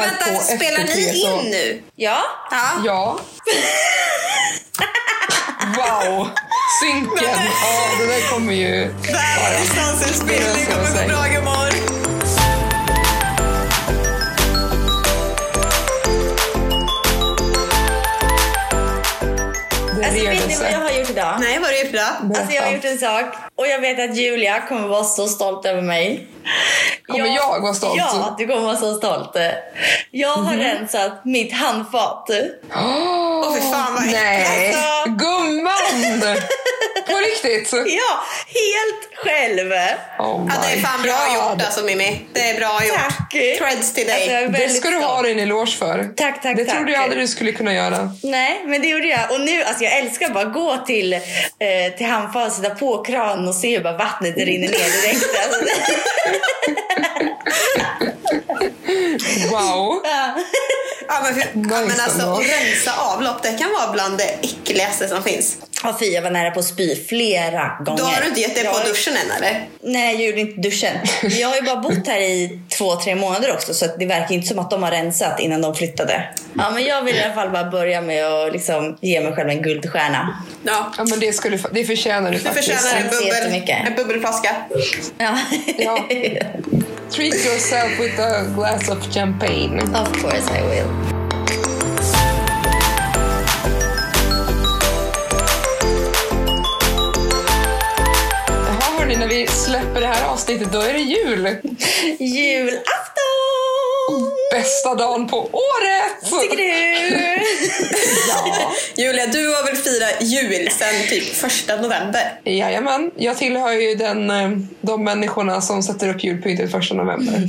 Men på vänta, spelar SVT ni så- in nu? Ja. Ja. Ja. Wow! Synken. Ja, det där kommer ju... Världens distansinspelning kommer på bra. Det Alltså, vet ni vad jag har gjort idag? Nej, vad har du gjort idag? Alltså jag har gjort en sak och jag vet att Julia kommer vara så stolt över mig. Kommer jag vara stolt? Ja, du kommer vara så stolt. Jag har Mhm. rensat mitt handfat. Åh fy fan vad. Nej! Alltså. Gumman! På riktigt? Ja, helt själv. Oh Ja, det är fan bra God. gjort alltså Mimmi. Det är bra gjort. Tack. Creds till dig. Alltså, jag Det ska du ha din eloge för. Tack, tack, Det tack. trodde jag aldrig du skulle kunna göra. Nej, men det gjorde jag. Och nu, alltså jag älskar bara gå till, eh, till handfat, sätta på kranen och se hur bara vattnet rinner ner direkt. Alltså, Wow! ja. Ja, men, för, men alltså att rensa avlopp, det kan vara bland det äckligaste som finns. Ja, fy, jag var nära på att spy flera gånger. Då har du inte gett dig på Jag- duschen än eller? Nej, jag gjorde inte duschen. Jag har ju bara bott här i två, tre månader också så det verkar inte som att de har rensat innan de flyttade. Ja, men jag vill i alla fall bara börja med att liksom ge mig själv en guldstjärna. Ja. Ja, men det, du, fa- det förtjänar du Du faktiskt. förtjänar en, bubbel, en bubbelflaska. Ja. Ja. Treat yourself with a glass of champagne. of course I will. Jaha hörni, när vi släpper det här avsnittet då är det jul. Julafton! Bästa dagen på året! Tycker du? Ja. Julia, du har väl firat jul sen typ första november? Jajamän, jag tillhör ju den, eh, de människorna som sätter upp julpyntet första november.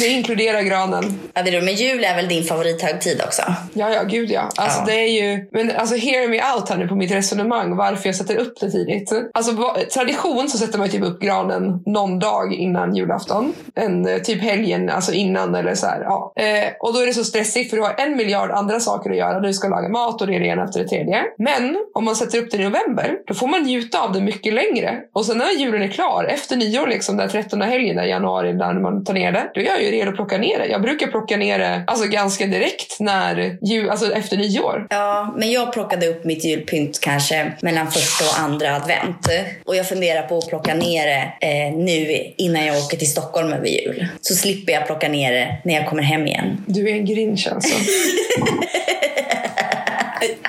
Det inkluderar granen. Ja, det är men jul är väl din favorithögtid också? Ja, ja, gud ja. Alltså Ja. det är ju... Men alltså hear me out här nu på mitt resonemang varför jag sätter upp det tidigt. Alltså tradition så sätter man typ upp granen någon dag innan julafton. En eh, typ helgen, alltså innan eller så här. Ja. Eh, och då är det så stressigt för du har en miljard andra saker att göra. Du ska laga mat och det är det ena efter det tredje. Men om man sätter upp det i november, då får man njuta av det mycket längre. Och sen när julen är klar, efter nyår liksom, den 13 helgen i januari när man tar ner det, då är jag ju redo att plocka ner det. Jag brukar plocka ner det alltså ganska direkt när jul, alltså efter nyår. Ja, men jag plockade upp mitt julpynt kanske mellan första och andra advent. Och jag funderar på att plocka ner det eh, nu innan jag åker till Stockholm över jul. Så slipper jag plocka ner det när jag kommer hem igen. Du är en grinch alltså.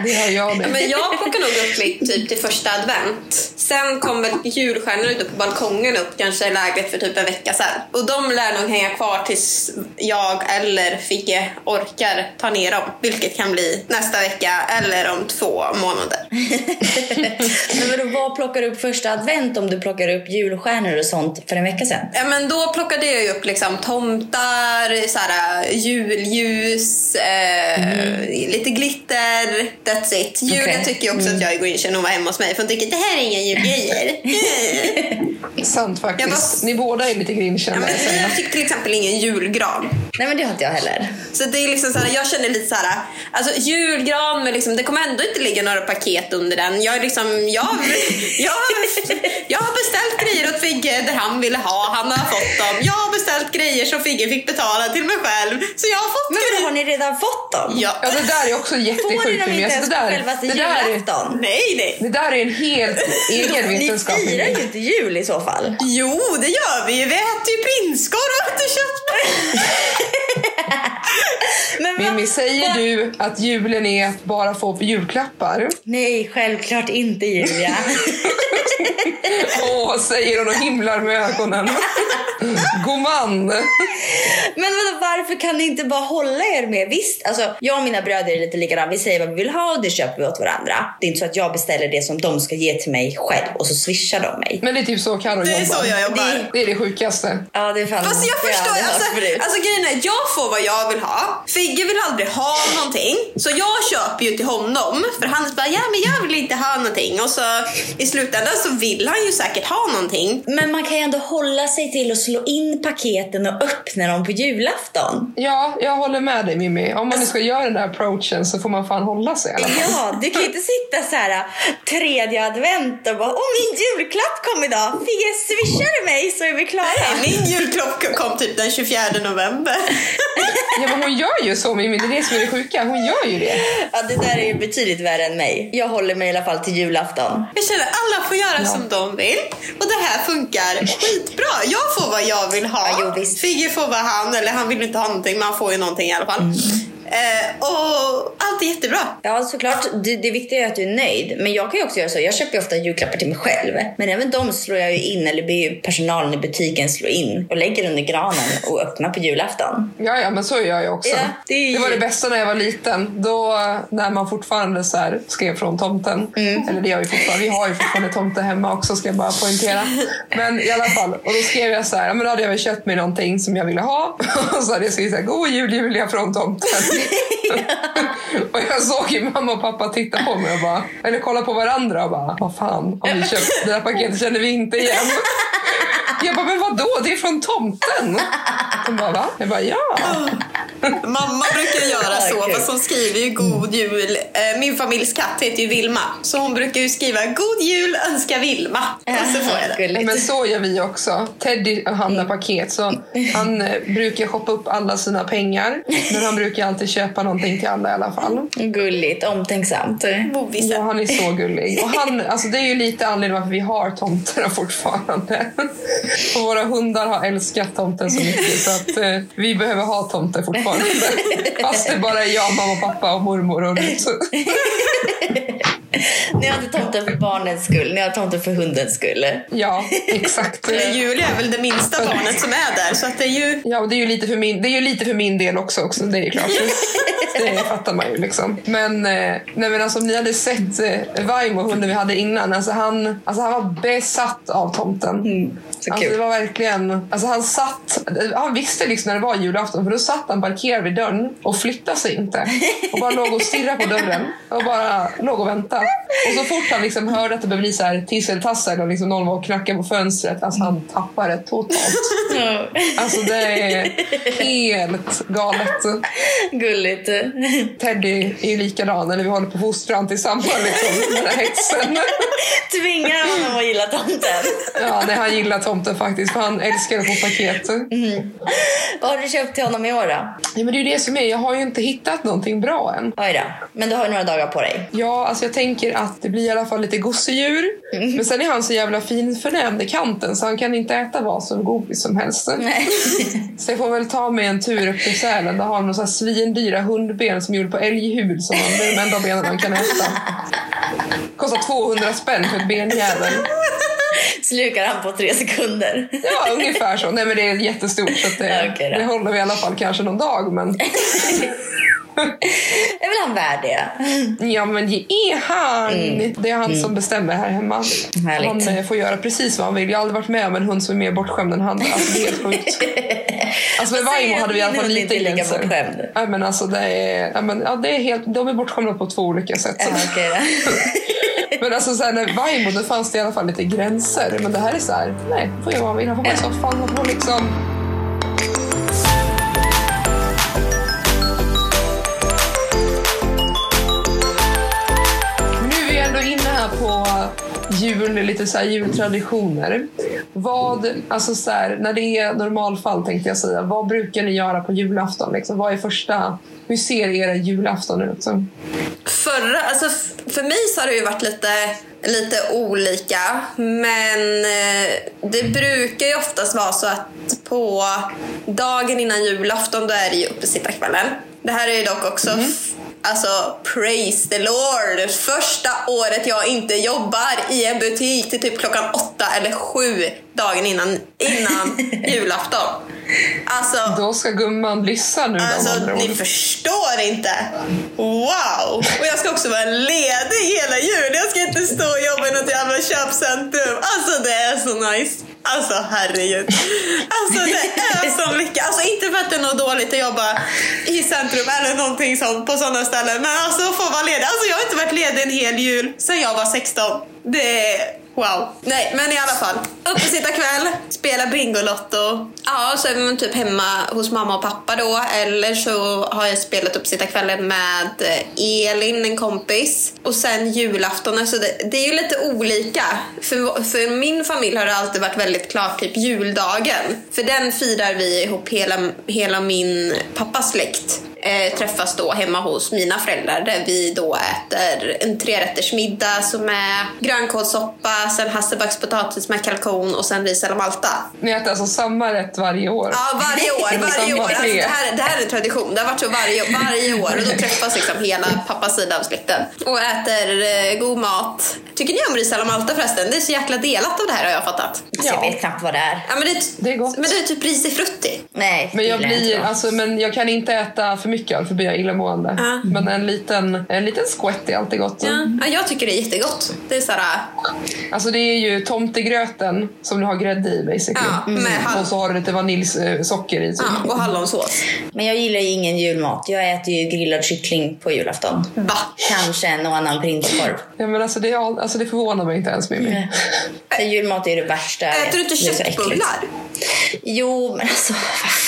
Det har jag det. Men jag plockar nog upp mitt typ till första advent. Sen kom väl julstjärnor ute på balkongen upp kanske i lägret för typ en vecka sedan. Och de lär nog hänga kvar tills jag eller Figge orkar ta ner dem. Vilket kan bli nästa vecka eller om två månader. Men vadå, vad plockar du upp första advent om du plockar upp julstjärnor och sånt för en vecka sedan? Ja men då plockade jag ju upp liksom tomtar, såhär, julljus, eh, lite glitter. That's it. Julia Okej. tycker också att jag är grinchen och var hemma hos mig för hon tycker det här är inga julgrejer. Sant faktiskt. Bara- Ni båda är lite ja, grinchen. men säger jag. fick till exempel ingen julgran. Nej men det har inte jag heller. Så det är liksom så här, jag känner lite så här, alltså julgran men liksom, det kommer ändå inte ligga några paket under den. Jag, är liksom, jag, jag, jag har beställt grejer åt Figge där han ville ha, han har fått dem. Jag har beställt grejer som Figge fick betala till mig själv. Så jag har fått Men grejer. har ni redan fått dem? Ja. Ja, det där är också Får ni jättesjukt dem inte ens på självaste julafton? Nej, nej. det där är en helt egen Ni vetenskap. firar ju inte jul i så fall. Jo, det gör vi ju. Vi äter ju prinskorv och äter köttbullar. Men vad- Mimmi, säger du att julen är att bara få julklappar? Nej, självklart inte Julia. Åh, säger hon och himlar med ögonen. God man! Men vadå, varför kan ni inte bara hålla er med? Visst, alltså, jag och mina bröder är lite likadana. Vi säger vad vi vill ha och det köper vi åt varandra. Det är inte så att jag beställer det som de ska ge till mig själv och så swishar de mig. Men det är typ så Carro Det är jobbar. så jag jobbar. Det- är det sjukaste. Ja, det är fan Fast jag förstår, hört alltså, alltså grejen är, jag får vad jag vill ha. Figge vill aldrig ha någonting. Så jag köper ju till honom. För han bara, ja men jag vill inte ha någonting. Och så i slutändan så vill han ju säkert ha någonting. Men man kan ju ändå hålla sig till att slå in paketen och öppna dem på julafton. Ja, jag håller med dig Mimmi. Om man nu ska göra den där approachen så får man fan hålla sig i alla fall. Ja, du kan ju inte sitta så här tredje advent och bara Åh min julklapp kom idag! Figge swishar du mig så är vi klara. Min julklapp kom typ den 24 november. hon gör ju så Mimmi, det är det som är det sjuka. Hon gör ju det. Ja, det där är ju betydligt värre än mig. Jag håller mig i alla fall till julafton. Jag känner alla får göra Ja. som de vill och det här funkar skitbra. Jag får vad jag vill ha. Ja, jo. Figge får vad han, eller han vill inte ha någonting men han får ju någonting i alla fall. Eh, och allt är jättebra. Ja, såklart. Det, det viktiga är att du är nöjd. Men jag kan ju också göra så. Jag köper ju ofta julklappar till mig själv. Men även de slår jag ju in, eller ber ju personalen i butiken slå in och lägger under granen och öppnar på julafton. Ja, ja, men så gör jag också. Ja, det är ju- var det bästa när jag var liten. Då, när man fortfarande så här skrev från tomten. Mm. Eller det gör vi fortfarande. Vi har ju fortfarande tomte hemma också, ska jag bara poängtera. Men i alla fall. Och då skrev jag så här, men då hade jag väl köpt mig någonting som jag ville ha. Och så hade jag skrivit så här, God jul Julia från tomten. Och jag såg ju mamma och pappa titta på mig och bara, eller kolla på varandra och bara, vad fan, har vi köpt det här paketet känner vi inte igen. Jag bara, men vadå? Det är från tomten. De bara, va? Jag bara, ja. Mamma brukar göra så, Okej. fast hon skriver ju god jul. Eh, Min familjs katt heter ju Vilma, så hon brukar ju skriva god jul önskar Vilma. Och så får jag det. Men så gör vi också. Teddy handlar paket så han eh, brukar shoppa upp alla sina pengar. Men han brukar alltid köpa någonting till alla i alla fall. Gulligt, omtänksamt. Bovisen. Ja, han är så gullig. Och han, alltså det är ju lite anledningen varför vi har tomterna fortfarande. Och våra hundar har älskat tomten så mycket så att eh, vi behöver ha tomter fortfarande. Fast det bara är jag, mamma, pappa och mormor och Rut. Ni har inte tomten för barnens skull, ni har tomten för hundens skull. Ja, exakt. Men Julia är väl det minsta barnet som är där, så att det är ju... Ja, och det är ju lite för min, det är ju lite för min del också, också det är klart. Det fattar man ju liksom. Men, eh, nej, men alltså, om ni hade sett eh, Vaimo, hunden vi hade innan, alltså han, alltså, han var besatt av tomten. Så Alltså, det var verkligen, alltså han satt, han visste liksom när det var julafton för då satt han parkerad vid dörren och flyttade sig inte. Och bara låg och stirrade på dörren och bara låg och väntade. Och så fort han liksom hörde att det började bli så här tisseltassel och liksom någon var och knackade på fönstret, alltså han tappade det totalt. Ja, Alltså det är helt galet. Gulligt. Teddy är ju likadan, eller vi håller på fostran tillsammans liksom, med den här hetsen. Tvingar honom att gilla tomten. Ja, nej, han gillar tomten faktiskt, för han älskar att få paket. Vad har du köpt till honom i år då? Ja, men det är ju det som är, jag har ju inte hittat någonting bra än. Oj då. Men du har ju några dagar på dig. Ja, alltså jag tänker att det blir i alla fall lite gosedjur. Men sen är han så jävla fin förnämd i kanten så han kan inte äta vad som godis som helst. Nej. Så jag får väl ta mig en tur upp till Sälen. Där har de några svindyra hundben som är gjorda på älghud. Som är de enda benen man kan äta. Kostar 200 spänn för ett benjävel. Slukar han på tre sekunder. Ja, ungefär så. Nej men det är jättestort så att det, då. det håller vi i alla fall kanske någon dag. Men Är väl han värd det? ja, men det är han. Det är han som bestämmer här hemma. Härligt. Han eh, får göra precis vad han vill. Jag har aldrig varit med om en hund som är mer bortskämd än han. Alltså, det är helt sjukt. Alltså med Vaimo hade vi i alla fall lite gränser. Nej, men alltså det är, ja, men, ja, det är helt, de är bortskämda på två olika sätt. Ja, Så. Men alltså så här, när Vaimo då fanns det i alla fall lite gränser. Men det här är så här, nej, får jag vad han vill. Han får vara i soffan. Han får liksom... Nu är vi ändå inne här på jul, lite så här jultraditioner. Vad, alltså så här, när det är normalfall tänkte jag säga, vad brukar ni göra på julafton? Liksom? Vad är första, hur ser era julafton ut? Så? Förra, alltså för mig så har det ju varit lite, lite olika. Men eh, det brukar ju oftast vara så att på dagen innan julafton då är det ju uppesittarkvällen. Det här är ju dock också f- Alltså, praise the Lord! Första året jag inte jobbar i en butik till typ klockan åtta eller sju dagen innan, innan julafton. Alltså, Då ska gumman lyssna nu. Alltså, ni förstår inte. Wow! Och jag ska också vara ledig hela jul. Jag ska inte stå och jobba i något jävla köpcentrum. Alltså, det är så nice. Alltså, herregud. Alltså, det är så mycket. Alltså, inte för att det är något dåligt att jobba i centrum eller någonting sånt på sådana ställen. Men alltså, få vara ledig. Alltså, jag har inte varit ledig en hel jul sedan jag var 16. Det är Wow. Nej, men i alla fall. Uppesittarkväll, spela Bingolotto. Ja, så är man typ hemma hos mamma och pappa då. Eller så har jag spelat uppesittarkvällen med eh, Elin, en kompis. Och sen julafton. Alltså det, det är ju lite olika. För, för min familj har det alltid varit väldigt klart typ juldagen. För den firar vi ihop hela, hela min pappas släkt eh, träffas då hemma hos mina föräldrar där vi då äter en trerättersmiddag som är grönkålssoppa, sen hasselbackspotatis med kalkon och sen ris eller malta. Ni äter alltså samma rätt varje år? Ja, varje år. Varje år. Alltså, det, här, det här är en tradition. Det har varit så varje, varje år och då träffas liksom hela pappas sida av släkten och äter eh, god mat. Tycker ni om ris eller malta förresten? Det är så jäkla delat av det här har jag fattat. Alltså, Jag vet knappt vad det är. Ja, men det, Det är gott. Men det är typ risifrutti. Nej, Men jag, blir, alltså, men jag kan inte äta för mycket öl för blir jag illamående. Ja. Men en liten, en liten skvätt är alltid gott. Ja. Ja, jag tycker det är jättegott. Det är såhär, Alltså det är ju tomtegröten som du har grädde i basically. Ja, med hall- Och så har du lite vaniljsocker i. Typ. ja, och hallonsås. Men jag gillar ju ingen julmat. Jag äter ju grillad kyckling på julafton. Va? Kanske en och annan prinskorv. Ja, men alltså det, alltså det förvånar mig inte ens Mimmi. Så julmat är det värsta Äter du inte köttbullar? Jo, men alltså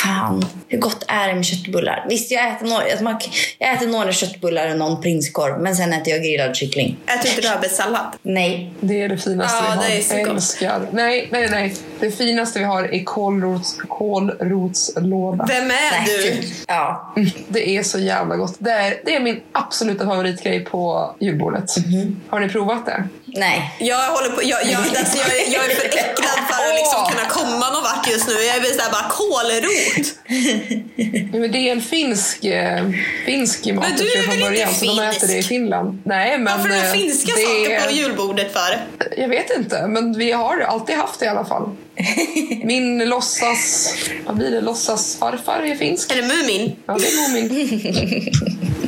fan. Hur gott är det med köttbullar? Visst, jag äter några, jag äter några köttbullar och någon prinskorv. Men sen äter jag grillad kyckling. Äter du inte rödbetssallad? Nej. Det är det finaste Ja, vi har. det är så jag gott. älskar. Nej, nej, nej. Det finaste vi har är kålrots, kålrotslåda. Vem är Nej, du? fy. Ja. Det är så jävla gott. Det är, det är min absoluta favoritgrej på julbordet. Mhm. Har ni provat det? Nej. Jag håller på, jag, jag, alltså jag, är- jag är för äcklad för att liksom kunna komma någon vart just nu. Jag vill säga bara kålrot. Ja, men det är en finsk, eh, finsk mat Men du är från början, så de äter det i? Finland. Nej, men Varför är det eh, finska det saker på julbordet för? Jag vet inte, men vi har alltid haft det i alla fall. Min låtsas... Vad blir det? Låtsas farfar är finsk. Eller Mumin? Ja, det är Moomin.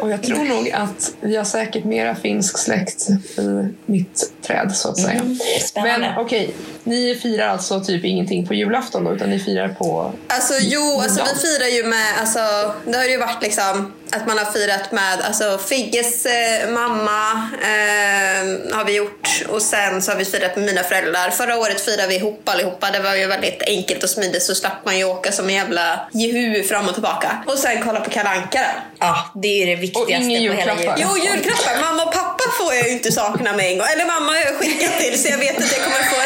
Och jag tror nog att vi har säkert mera finsk släkt i mitt träd, så att säga. Mm, Spännande. Men okej, ni firar alltså typ ingenting på julafton då, utan ni firar på... Alltså jo, alltså, vi firar ju med, alltså, det har ju varit liksom att man har firat med alltså, Figges eh, mamma eh, har vi gjort och sen så har vi firat med mina föräldrar. Förra året firade vi ihop allihopa. Det var ju väldigt enkelt och smidigt så slapp man ju åka som en jävla jehu fram och tillbaka. Och sen kolla på Kalle Anka då. Ja, det är ju det viktigaste ingen på hela julen. Jo, julklappar. Mamma och pappa inte sakna med en gång. Eller mamma har jag skickat till så jag vet att jag kommer få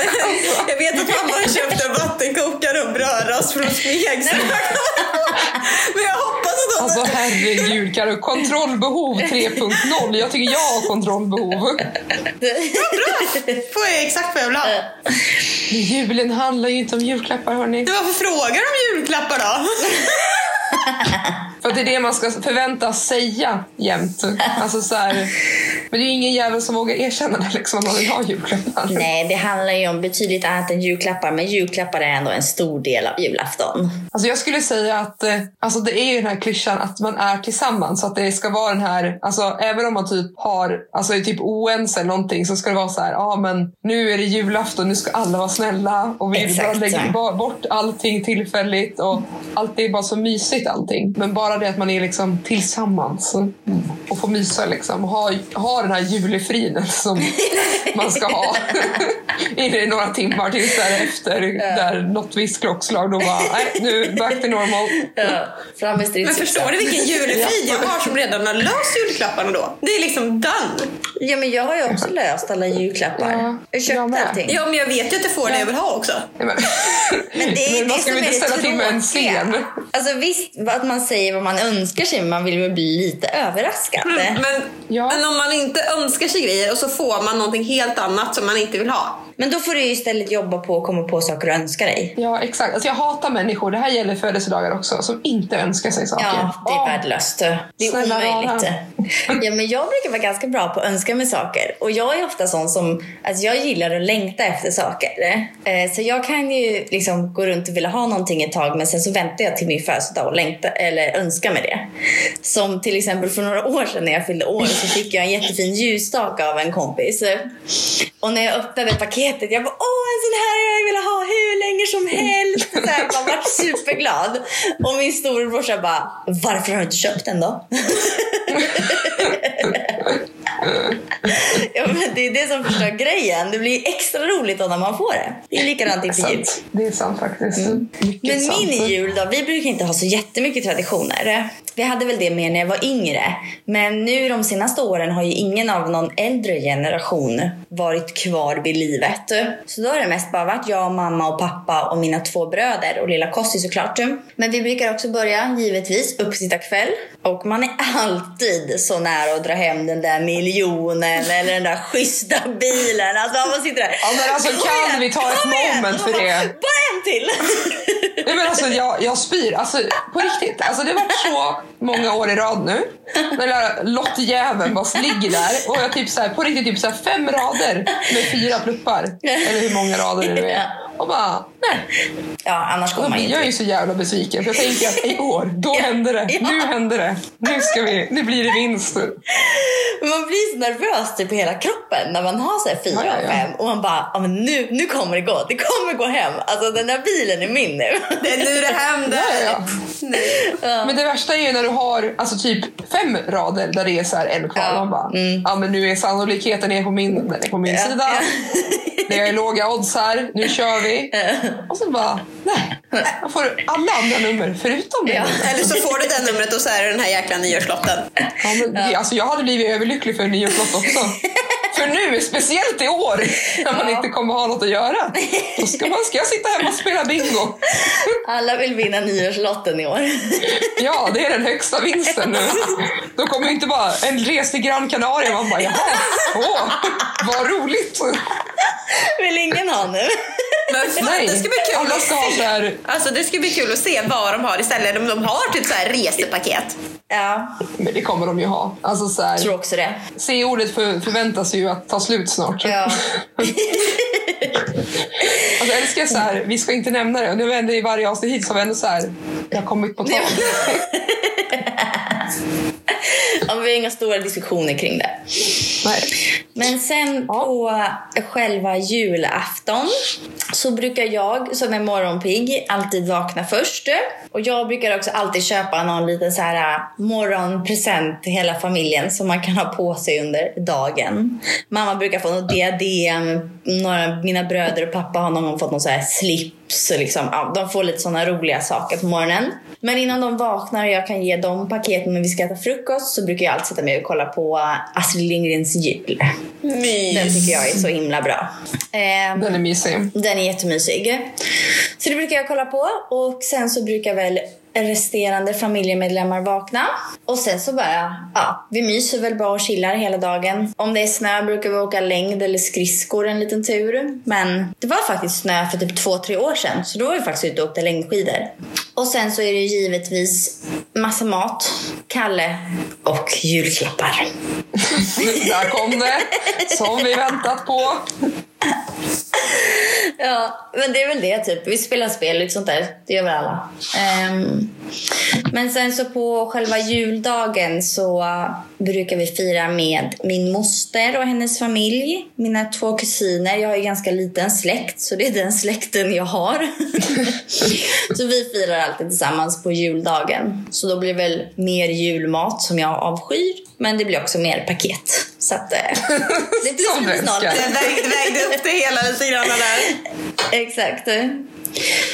Jag vet att mamma har köpt en vattenkokare och brödrost från kommer- Men jag hoppas att de... Alltså herregud, Karo. Kontrollbehov 3.0. Jag tycker jag har kontrollbehov. får jag exakt vad jag vill ha. Men julen handlar ju inte om julklappar, hörni. Varför frågar du om julklappar då? För att det är det man ska förväntas säga jämt. Alltså så här, men det är ju ingen jävel som vågar erkänna det liksom, att man vill ha julklappar. Nej, det handlar ju om betydligt annat än julklappar. Men julklappar är ändå en stor del av julafton. Alltså jag skulle säga att eh, alltså det är ju den här klyschan att man är tillsammans. Så att det ska vara den här, alltså även om man typ har, alltså är typ oense eller någonting så ska det vara så här, ja ah, men nu är det julafton, nu ska alla vara snälla och vi Exakt bara lägger bort allting tillfälligt och allt är bara så mysigt allting. Men bara bara det att man är liksom tillsammans och får mysa liksom. Och ha, ha den här julefriden som man ska ha. i det några timmar tills därefter där något visst klockslag då bara, nej nu back to normal. Ja, fram med Men förstår du vilken julefrid jag har som redan har löst julklapparna då? Det är liksom done. Ja, men jag har ju också löst alla julklappar. Ja, jag jag köpte med. allting. Ja, men jag vet ju att jag får det jag vill ha också. Nej, Men, Men det är men det ska som är inte det ställa till med en scen? Alltså visst att man säger vad man önskar sig, men man vill väl bli lite överraskad. Men, Ja. men om man inte önskar sig grejer och så får man någonting helt annat som man inte vill ha. Men då får du istället jobba på att komma på saker du önskar dig. Ja, exakt. Alltså jag hatar människor, det här gäller födelsedagar också, som inte önskar sig saker. Ja, det är värdelöst. Det är Snälla omöjligt. rara. Ja, men jag brukar vara ganska bra på att önska mig saker. Och jag är ofta sån som, alltså jag gillar att längta efter saker. Eh, så jag kan ju liksom gå runt och vilja ha någonting ett tag men sen så väntar jag till min födelsedag och längta, eller önskar mig det. Som till exempel för några år sedan när jag fyllde år så fick jag en jättefin ljusstake av en kompis. Och när jag öppnade paketet, jag bara åh en sån här har jag velat ha hur länge som helst. Så här, man vart superglad. Och min storebrorsa bara, varför har du inte köpt den då? ja, men det är det som förstör grejen. Det blir extra roligt då när man får det. Det är likadant inför jul. Det är sant faktiskt. Mycket Men sant. min jul då, vi brukar inte ha så jättemycket traditioner. Vi hade väl det mer när jag var yngre. Men nu de senaste åren har ju ingen av någon äldre generation varit kvar vid livet. Så då har det mest bara varit jag, mamma och pappa och mina två bröder och lilla Kossi såklart. Men vi brukar också börja, givetvis, uppsittarkväll. Och man är alltid så nära att dra hem den där miljonen eller den där schyssta bilen. Alltså man sitter där. Ja, men alltså, kan igen, vi ta ett moment för det? Bara en till! Nej, men alltså, jag, jag spyr. Alltså, på riktigt. Alltså, det har varit så många år i rad nu. Den där lottjäveln bara ligger där. Och jag typ så här, på riktigt typ så här, fem rader med fyra pluppar. Eller hur många rader det nu är. Och bara, nej. Ja, annars kommer man ju jag inte ju så jävla besviken. För jag tänker att i år, då Ja. händer det. Ja. Nu händer det. Nu, ska vi, nu blir det vinst. Man blir så nervös typ i hela kroppen när man har så här fyra Ja, och fem och man bara, ja, men nu, nu kommer det gå. Det kommer gå hem. Alltså den där bilen är min nu. Det är nu det händer. Ja, ja. Men det värsta är ju när du har alltså typ fem rader där det är så här en kvar. Ja. Man bara, ja men nu är sannolikheten är på min, den är på min Ja, sida. ja. Det är låga odds här, nu kör vi. Och så bara, nej. Jag får alla andra nummer förutom det. Ja. Eller så får du det numret och så är det den här jäkla nyårslotten. Ja, men, det- Alltså, jag hade blivit överlycklig för en nyårslott också. För nu, speciellt i år, när man Ja. inte kommer ha något att göra. Då ska, man, ska jag sitta hemma och spela bingo. Alla vill vinna nyårslotten i år. Ja, det är den högsta vinsten nu. Då kommer inte bara en res till Gran Canaria. Man bara, jaha, åh, vad roligt. Vill ingen ha nu? Men fan, Nej, det ska bli kul alla att ska se. här, Alltså det ska bli kul att se vad de har istället. Om de har typ så här resepaket. Ja, men det kommer de ju ha. Alltså så jag tror här, också det. C-ordet för, förväntas ju att ta slut snart. Ja. Alltså, jag älskar så här, vi ska inte nämna det. Nu vänder i varje avsnitt hit så har vi ändå så här, jag har kommit på tal. Ja, vi har inga stora diskussioner kring det. Nej. Men sen Ja. på själva julafton så brukar jag som är morgonpigg alltid vakna först. Och jag brukar också alltid köpa någon liten så här äh, morgonpresent till hela familjen som man kan ha på sig under dagen. Mamma brukar få något diadem, några, mina bröder och pappa har någon gång fått någon så här slips. Liksom. Ja, de får lite såna roliga saker på morgonen. Men innan de vaknar och jag kan ge dem paketen när vi ska äta frukost så brukar jag alltid sätta mig och kolla på äh, Astrid Lindgrens jul. Mys. Den tycker jag är så himla bra. Eh, Den är mysig. den är jättemysig. Så det brukar jag kolla på. Och sen så brukar väl resterande familjemedlemmar vakna. Och sen så bara, ja, vi myser väl bara och chillar hela dagen. Om det är snö brukar vi åka längd eller skridskor en liten tur. Men det var faktiskt snö för typ två, tre år sedan. Så då var vi faktiskt ute och åkte längdskidor. Och sen så är det givetvis massa mat, Kalle och julklappar. Där kom det, som vi väntat på. Ja, men det är väl det typ. Vi spelar spel, lite sånt där. Det gör väl alla. Um, men sen så på själva juldagen så brukar vi fira med min moster och hennes familj. Mina två kusiner. Jag har ju ganska liten släkt, så det är den släkten jag har. så vi firar alltid tillsammans på juldagen. Så då blir det väl mer julmat som jag avskyr. Men det blir också mer paket. Så att, eh, det blir Som du snart. vägde, vägde upp det hela lite grann där. Exakt.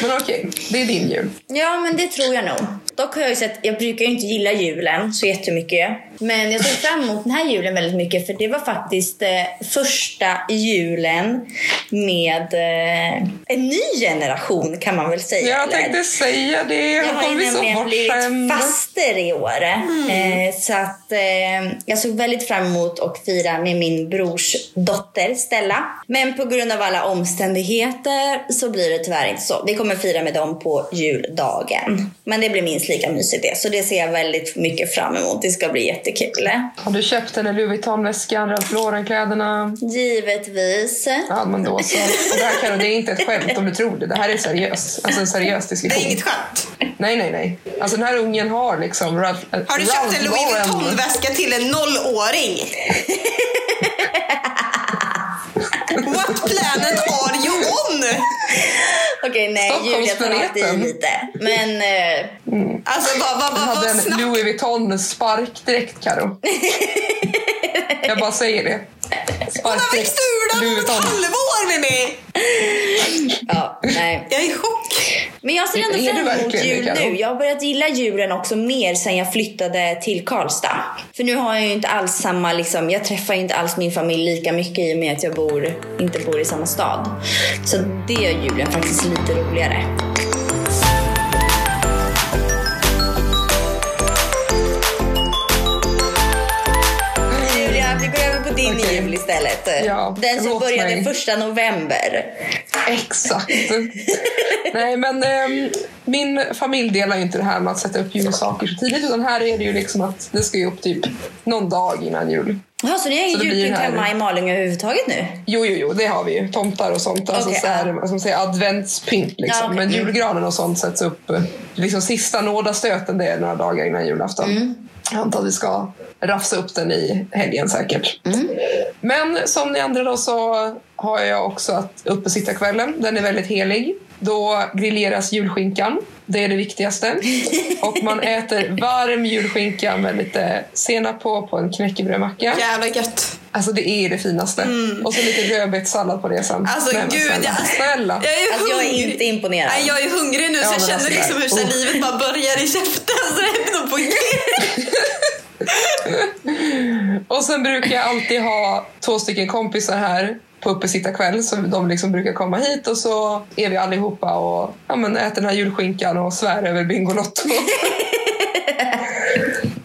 Men okej, det är din jul. Ja, men det tror jag nog. Dock har jag ju sett, jag brukar ju inte gilla julen så jättemycket. Men jag ser fram emot den här julen väldigt mycket för det var faktiskt eh, första julen med eh, en ny generation kan man väl säga. Jag eller? tänkte säga det. Jag har ju nämligen blivit faster i år. Eh, så att eh, jag såg väldigt fram emot att fira med min brors dotter Stella. Men på grund av alla omständigheter så blir det tyvärr inte så. Vi kommer fira med dem på juldagen. Men det blir minst lika mysigt det. Så det ser jag väldigt mycket fram emot. Det ska bli jättekul. Har du köpt den Louis Vuitton-väskan, Ralph Lauren-kläderna? Givetvis. Ja, men då så. Och det här Karo, det är inte ett skämt om du tror det. Det här är seriöst. Alltså en seriös Det diskussion. är inget skämt. Nej, nej, nej. Alltså den här ungen har liksom Ralph, Har du köpt en Louis Vuitton-väska till en nollåring? What planet are you on? Okej, nej, Julia tar i lite. Men eh, Alltså vad, vad, Jag vad, hade vad en. Louis Vuitton sparkdräkt Karo. Jag bara säger det. Hon har växt ur den om ett halvår Mimmi! ja, nej. Jag är i chock. Men jag ser ändå fram emot jul nu. Jag har börjat gilla julen också mer sen jag flyttade till Karlstad. För nu har jag ju inte alls samma, liksom, jag träffar ju inte alls min familj lika mycket i och med att jag bor, inte bor i samma stad. Så det gör julen faktiskt lite roligare. Din Okej. jul istället. Ja, Den som började mig. första november. Exakt. Nej, men ehm, min familj delar ju inte det här med att sätta upp julsaker så tidigt. Utan här är det ju liksom att det ska ju upp typ någon dag innan jul. Jaha, så ni har ingen julpynt hemma i Malung överhuvudtaget nu? Jo, jo, jo, det har vi ju. Tomtar och sånt. Alltså Okej, så här, ja. man säga, adventspynt liksom. Ja, okej. Men Mm. julgranen och sånt sätts upp. eh, Liksom sista nådastöten det är några dagar innan julafton. Mm. Jag antar att vi ska rafsa upp den i helgen säkert. Mm. Men som ni andra då så har jag också att uppesittarkvällen. Den är väldigt helig. Då grilleras julskinkan. Det är det viktigaste. Och man äter varm julskinka med lite senap på, på en knäckebrödmacka. Jävla gött. Alltså det är det finaste. Och så lite rödbetssallad på det sen. Mm. Alltså Nej, gud, snälla. jag, snälla. jag är Alltså jag är inte imponerad. Nej, jag är hungrig nu Ja, så jag känner alltså, liksom hur så oh. livet bara börjar i käften. Så det är nog på. Och sen brukar jag alltid ha två stycken kompisar här på uppesittarkväll. Så de liksom brukar komma hit och så är vi allihopa och ja, men äter den här julskinkan och svär över Bingolotto.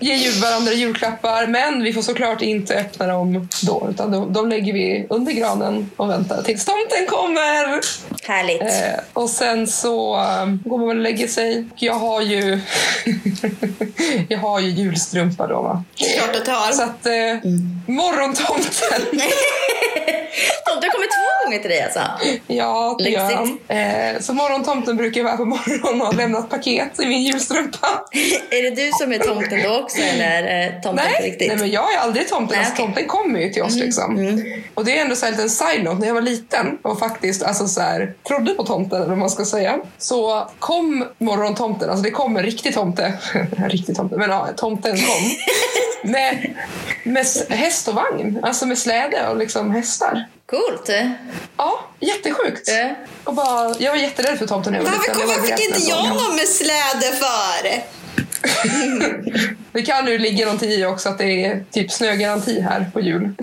Ger ju varandra julklappar men vi får såklart inte öppna dem då. Utan de, de lägger vi under granen och väntar tills tomten kommer. Härligt. Eh, och sen så eh, går man väl och lägger sig. Jag har ju jag har ju julstrumpa då va. Klart att du har. Så att eh, morgontomten, Tomten kommer två gånger till dig alltså? ja det gör han. Eh, så morgontomten brukar vara på morgonen och ha lämnat paket i min julstrumpa. Är det du som är tomten då också eller är tomten på Nej, riktigt? nej, men jag är aldrig tomten. Nej, alltså. Mm. Tomten kommer ju till oss. Liksom. Och det är ändå så här en liten side-note. När jag var liten och faktiskt alltså, så här, trodde på tomten, eller man ska säga, så kom morgontomten. Alltså det kom en riktig tomte. riktig tomte, men ja, tomten kom. med, med häst och vagn. Alltså med släde och liksom hästar. Coolt. Ja, jättesjukt. Eh. Och bara, jag var jätterädd för tomten när jag var Varför, liten. varför fick inte jag vara med släde för? Det kan ju ligga någonting i också att det är typ snögaranti här på jul.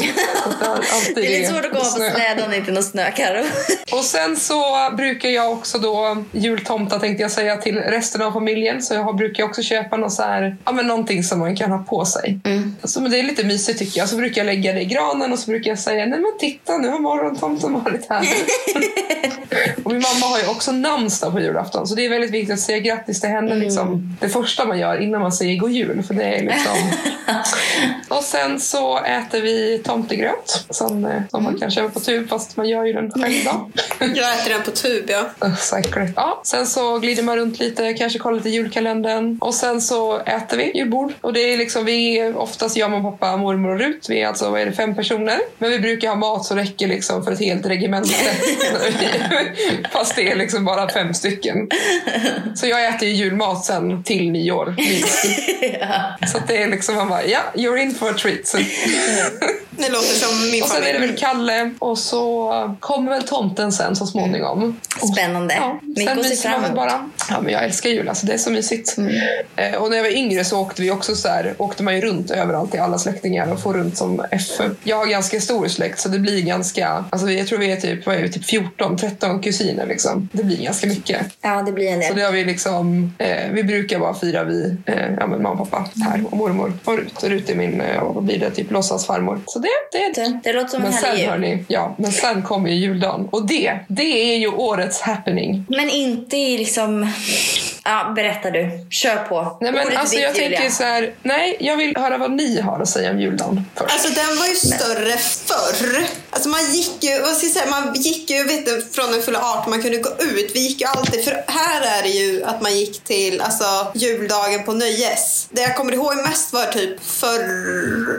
Det är lite svårt att komma på släde om det inte är någon snö, Karo. Och sen så brukar jag också då jultomta tänkte jag säga till resten av familjen. Så jag brukar också köpa något så här, ja, men någonting som man kan ha på sig. Så, men det är lite mysigt tycker jag. Så brukar jag lägga det i granen och så brukar jag säga nej men titta nu har morgontomten varit här. och min mamma har ju också namnsdag på julafton så det är väldigt viktigt att säga grattis till henne. Liksom, det första man gör innan man säger god jul. För det är liksom... och sen så äter vi tomtegröt som, eh, som man kan köpa på tub fast man gör ju den själv då. Jag äter den på tub, ja. Säkert. Ja, sen så glider man runt lite, kanske kollar lite julkalendern. Och sen så äter vi julbord. Och det är liksom, vi oftast jag, mamma, pappa, mormor och Rut. Vi är alltså vad är det, fem personer. Men vi brukar ha mat så räcker liksom för ett helt regemente. Fast det är liksom bara fem stycken. Så jag äter ju julmat sen till nyår. Så det är liksom, man bara, ja, you're in for a treat. Så. Det låter som min Och sen är det familj. väl Kalle och så kommer väl tomten sen så småningom. Spännande. Ja, Mycket sen att se fram emot. bara. Ja, men jag älskar jul, alltså, det är så mysigt. Eh, och när jag var yngre så åkte vi också så här, åkte man ju runt överallt till alla släktingar och får runt som F. Jag har ganska stor släkt så det blir ganska, alltså jag tror vi är typ, vad är vi, typ 14, 13 kusiner liksom. Det blir ganska mycket. Ja, det blir en Så del. det har vi liksom, eh, vi brukar bara fira vi, eh, ja men mamma och pappa här och mormor och Rut. Rut är min, eh, vad blir det, typ låtsasfarmor. Så det, det är Det, det låter som en men sen, härlig jul. hörni, ja, men sen kommer ju juldagen. Och det, det är ju årets happening. Men inte i liksom... Ja, berätta du. Kör på. Nej men Ordet alltså jag Julia. tänker så här, nej jag vill höra vad ni har att säga om juldagen först. Alltså den var ju större förr. Alltså man gick ju, vad ska jag säga, man gick ju vet du, från den fyllde 18, man kunde gå ut. Vi gick ju alltid, för här är det ju att man gick till alltså, juldagen på Nöjes. Det jag kommer ihåg mest var typ för,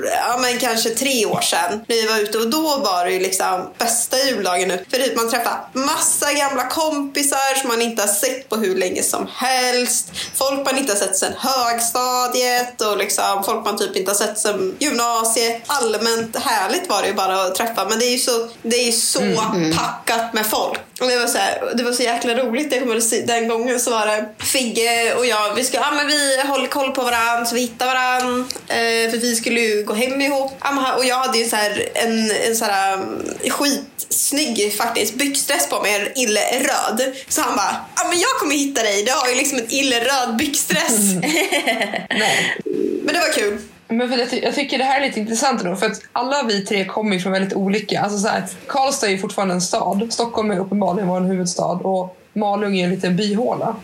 ja men kanske tre år sedan när vi var ute och då var det ju liksom bästa juldagen nu. För typ man träffade massa gamla kompisar som man inte har sett på hur länge som helst. Folk man inte har sett sedan högstadiet och liksom folk man typ inte har sett sedan gymnasiet. Allmänt härligt var det ju bara att träffa men det är ju så, det är så packat med folk. Och det var så, här, det var så jäkla roligt. Jag kommer den gången så var det Figge och jag. Vi, ska, ja, men vi håller koll på varandra så vi hittar varandra. Eh, för vi skulle ju gå hem ihop. Men, och jag hade ju så här, en, en så här, um, skitsnygg faktiskt byxdress på mig. En illröd. Så han bara, men jag kommer hitta dig. Du har ju liksom en illröd byxdress. men det var kul. Men för jag, ty- jag tycker det här är lite intressant då, för att alla vi tre kommer ju från väldigt olika. Alltså så här, Karlstad är ju fortfarande en stad. Stockholm är uppenbarligen vår huvudstad. Och Malung är en liten byhåla.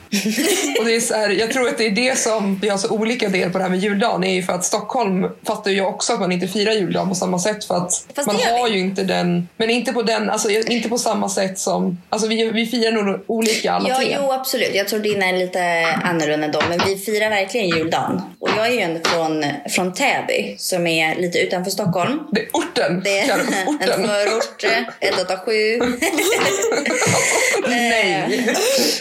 och det är så här, jag tror att det är det som vi har så olika del på det här med juldagen. är ju för att Stockholm fattar ju också att man inte firar juldagen på samma sätt. För att Fast man det har ju inte den, men inte på den, alltså inte på samma sätt som, alltså vi, vi firar nog olika alla Ja, tre. jo absolut. Jag tror dina är lite annorlunda då. Men vi firar verkligen juldagen. Och jag är ju ändå från, från Täby som är lite utanför Stockholm. Det är orten, Det är en förort, 187. Nej.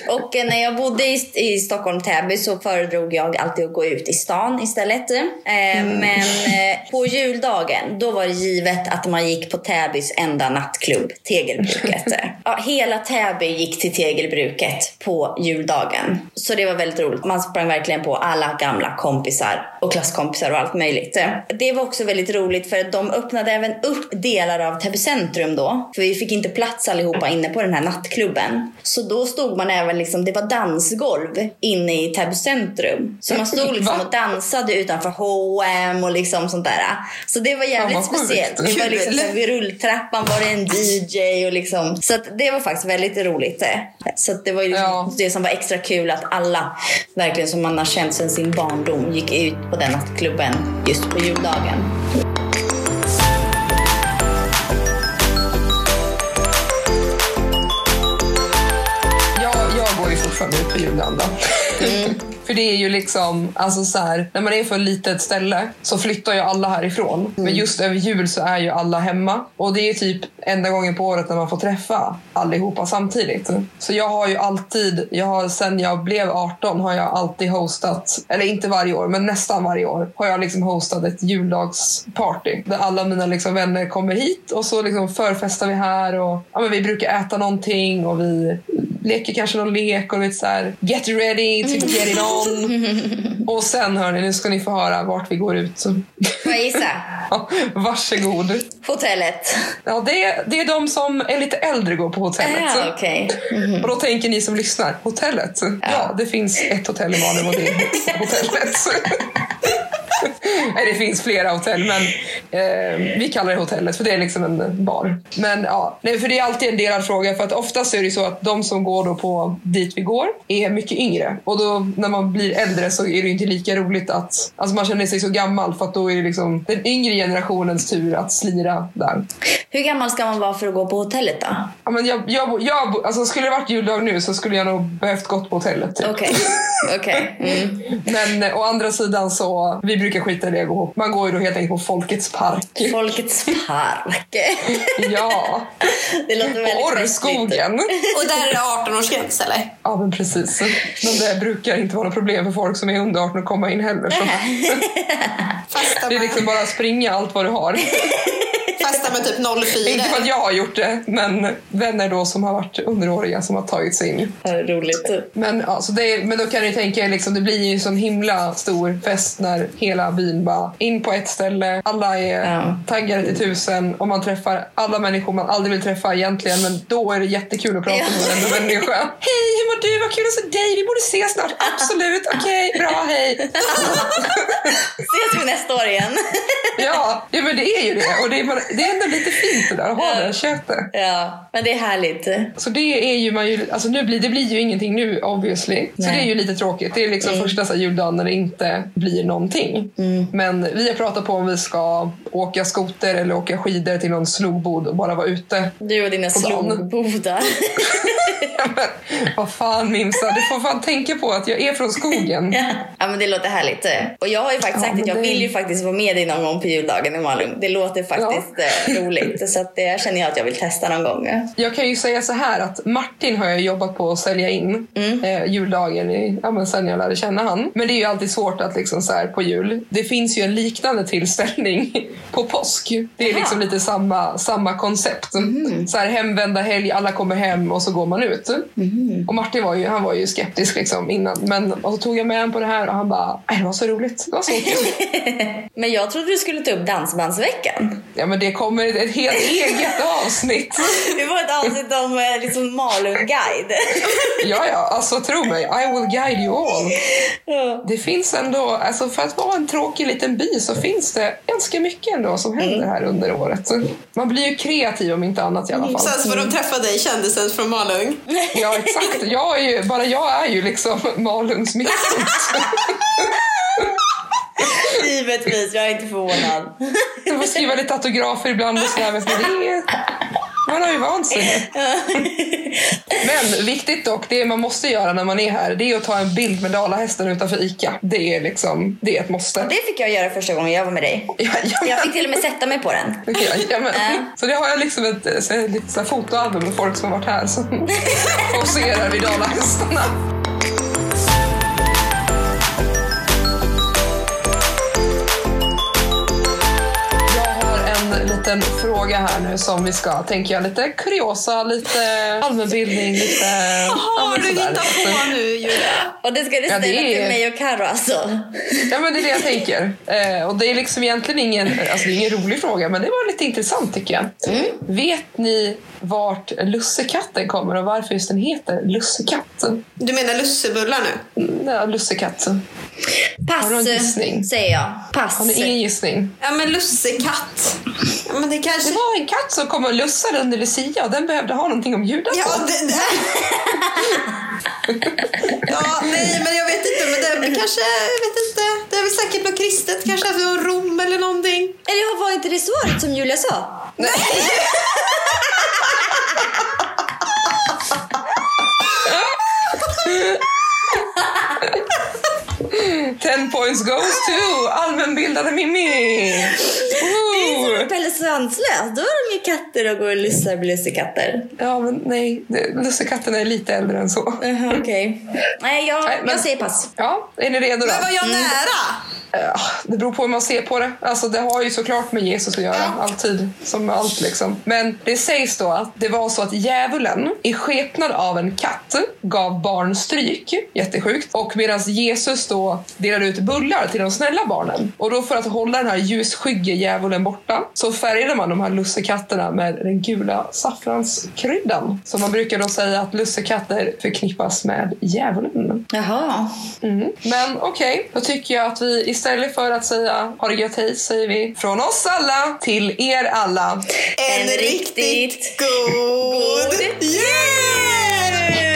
Och eh, när jag bodde i, i Stockholm, Täby, så föredrog jag alltid att gå ut i stan istället. Eh, Men eh, på juldagen, då var det givet att man gick på Täbys enda nattklubb, Tegelbruket. ja, hela Täby gick till Tegelbruket på juldagen. Så det var väldigt roligt. Man sprang verkligen på alla gamla kompisar och klasskompisar och allt möjligt. Det var också väldigt roligt för att de öppnade även upp delar av Täby centrum då. För vi fick inte plats allihopa inne på den här nattklubben. Så då stod man även liksom, det var dansgolv inne i Täby centrum. Så man stod liksom och dansade utanför H&M och liksom sånt där. Så det var jävligt sjukt. speciellt. Det var liksom, så vid rulltrappan var det en DJ och liksom. Så det var faktiskt väldigt roligt. Så det var liksom Ja. det som var extra kul att alla, verkligen som man har känt sedan sin barndom, gick ut på den nattklubben just på juldagen. Juldagen då. För det är ju liksom, alltså så här, när man är för ett litet ställe så flyttar ju alla härifrån. Men just över jul så är ju alla hemma. Och det är ju typ enda gången på året när man får träffa allihopa samtidigt. Så jag har ju alltid, jag har, sen jag blev 18 har jag alltid hostat, eller inte varje år, men nästan varje år har jag liksom hostat ett juldagsparty. Där alla mina liksom vänner kommer hit och så liksom förfestar vi här och ja, men vi brukar äta någonting och vi leker kanske någon lek och vet så här, get ready to get it on. Och sen hörni, nu ska ni få höra vart vi går ut. Får jag gissa? Ja, varsågod. Hotellet. Ja, det, är, det är de som är lite äldre går på hotellet. Ja, okej. Och då tänker ni som lyssnar, hotellet? Ja, det finns ett hotell i Malmö och det är hotellet. Nej, det finns flera hotell, men eh, vi kallar det hotellet för det är liksom en bar. Men ja, nej, för det är alltid en delad fråga för att oftast är det så att de som går då på dit vi går är mycket yngre och då när man blir äldre så är det inte lika roligt att alltså man känner sig så gammal för att då är det liksom den yngre generationens tur att slira där. Hur gammal ska man vara för att gå på hotellet då? Ja, men jag, jag, jag, alltså skulle det varit juldag nu så skulle jag nog behövt gått på hotellet. Typ. Okej. Okej. Mm. Men eh, å andra sidan så, vi brukar skita i det och gå. Man går ju då helt enkelt på Folkets park. Folkets park. Ja, Det låter väldigt. Orrskogen. Och där är det 18-årsgräns eller? Ja men precis. Men det brukar inte vara något problem för folk som är under 18 att komma in heller. Så det är liksom bara att springa allt vad du har. Fasta med typ 04. Inte för att jag har gjort det, men vänner då som har varit underåriga som har tagit sig in. Roligt. Men, ja, så det, men då kan ni tänka er, liksom, det blir ju en sån himla stor fest när hela byn bara in på ett ställe. Alla är Ja. taggade till tusen och man träffar alla människor man aldrig vill träffa egentligen. Men då är det jättekul att prata Ja. med varenda människa. Hej, hur mår du? Vad kul att se dig. Vi borde ses snart. Absolut. Okej, bra. Hej. Ses vi nästa år igen? Ja, ja, men det är ju det. Och det är, bara, det är ändå lite fint det där att ha det här köttet. Ja, men det är härligt. Så det är ju man ju, alltså nu blir, det blir ju ingenting nu obviously. Så Nej. det är ju lite tråkigt. Det är liksom första så juldagen när det inte blir någonting. Men vi har pratat på om vi ska åka skoter eller åka skidor till någon slogbod och bara vara ute. Du och dina På Ja, vad fan Mimsa, du får fan tänka på att jag är från skogen. ja men det låter härligt. Och jag har ju faktiskt Ja, sagt att jag det- vill ju faktiskt vara med dig någon gång på juldagen i Malung. Det låter faktiskt eh, roligt. Så att det känner jag att jag vill testa någon gång. Jag kan ju säga så här att Martin har jag jobbat på att sälja in eh, juldagen i, ja, men sen jag lärde känna han. Men det är ju alltid svårt att liksom så här på jul. Det finns ju en liknande tillställning på påsk. Det är Aha. liksom lite samma, samma koncept. Så här hemvända helg, alla kommer hem och så går man ut. Och Martin var ju, han var ju skeptisk liksom innan. Men och så tog jag med honom på det här och han bara, "Nej, det var så roligt. Det var så kul. Men jag trodde du skulle ta upp Dansbandsveckan. ja men det kommer ett helt eget avsnitt. Det var ett avsnitt om eh, liksom Malung-guide. Ja, ja, alltså tro mig. I will guide you all. Ja. Det finns ändå, alltså för att vara en tråkig liten by så finns det ganska mycket ändå som händer här under året. Så man blir ju kreativ om inte annat i alla fall. Sen så får de träffa dig, kändisen från Malung. Ja, exakt. Jag är ju, bara jag är ju liksom Malungs mittpunkt. Givetvis, jag är inte förvånad. Jag får skriva lite autografer ibland och sådär. Men det man har ju vant sig. Men viktigt dock, det man måste göra när man är här, det är att ta en bild med dalahästen utanför ICA. Det är liksom, det är ett måste. Det fick jag göra första gången jag var med dig. Ja, ja. Jag fick till och med sätta mig på den. Jajamän. Ja. Så det har jag liksom ett, ett så här fotoalbum med folk som har varit här som poserar vid dalahästarna. Liten fråga här nu som vi ska, tänker jag, lite kuriosa, lite allmänbildning, lite... Vad har du hittat på nu Julia? Och det ska du Ja, ställa det är- till mig och Karo alltså. Ja men det är det jag tänker. Eh, och det är liksom egentligen ingen, alltså det är ingen rolig fråga men det var lite intressant tycker jag. Mm. Vet ni vart lussekatten kommer och varför just den heter lussekatten? Du menar lussebullar nu? Mm, Ja, lussekatt. Pass, Har du någon gissning? säger jag. Pass. Har ni ingen gissning? Ja men lussekatt. Ja men det kanske... Det var en katt som kom och lussade under Lucia och den behövde ha någonting om julafton. Ja, det, det. ja, nej men jag vet inte. Men det kanske, jag vet inte. Det är väl säkert något kristet. Kanske från Rom eller någonting. Eller var inte det svaret som Julia sa? Ten points goes to allmänbildade Mimmi! Det är Pelle Svanslös. Då har de ju katter och går och lyssnar på lussekatter. Ja men nej, lussekatten är lite äldre än så. Jaha, okej. Nej, jag, Nej, men- jag säger pass. Ja, är ni redo då? Men var jag nära? Ja, det beror på hur man ser på det. Alltså, det har ju såklart med Jesus att göra, alltid. Som med allt liksom. Men det sägs då att det var så att djävulen i skepnad av en katt gav barn stryk, jättesjukt. Och medan Jesus då delade ut bullar till de snälla barnen. Och då för att hålla den här ljusskygge djävulen borta så färgade man de här lussekatterna med den gula saffranskryddan. Så man brukar då säga att lussekatter förknippas med djävulen. Jaha. Mm. Men okej, då tycker jag att vi istället för att säga ha det gött hej säger vi från oss alla till er alla. En, En riktigt riktigt god god jul!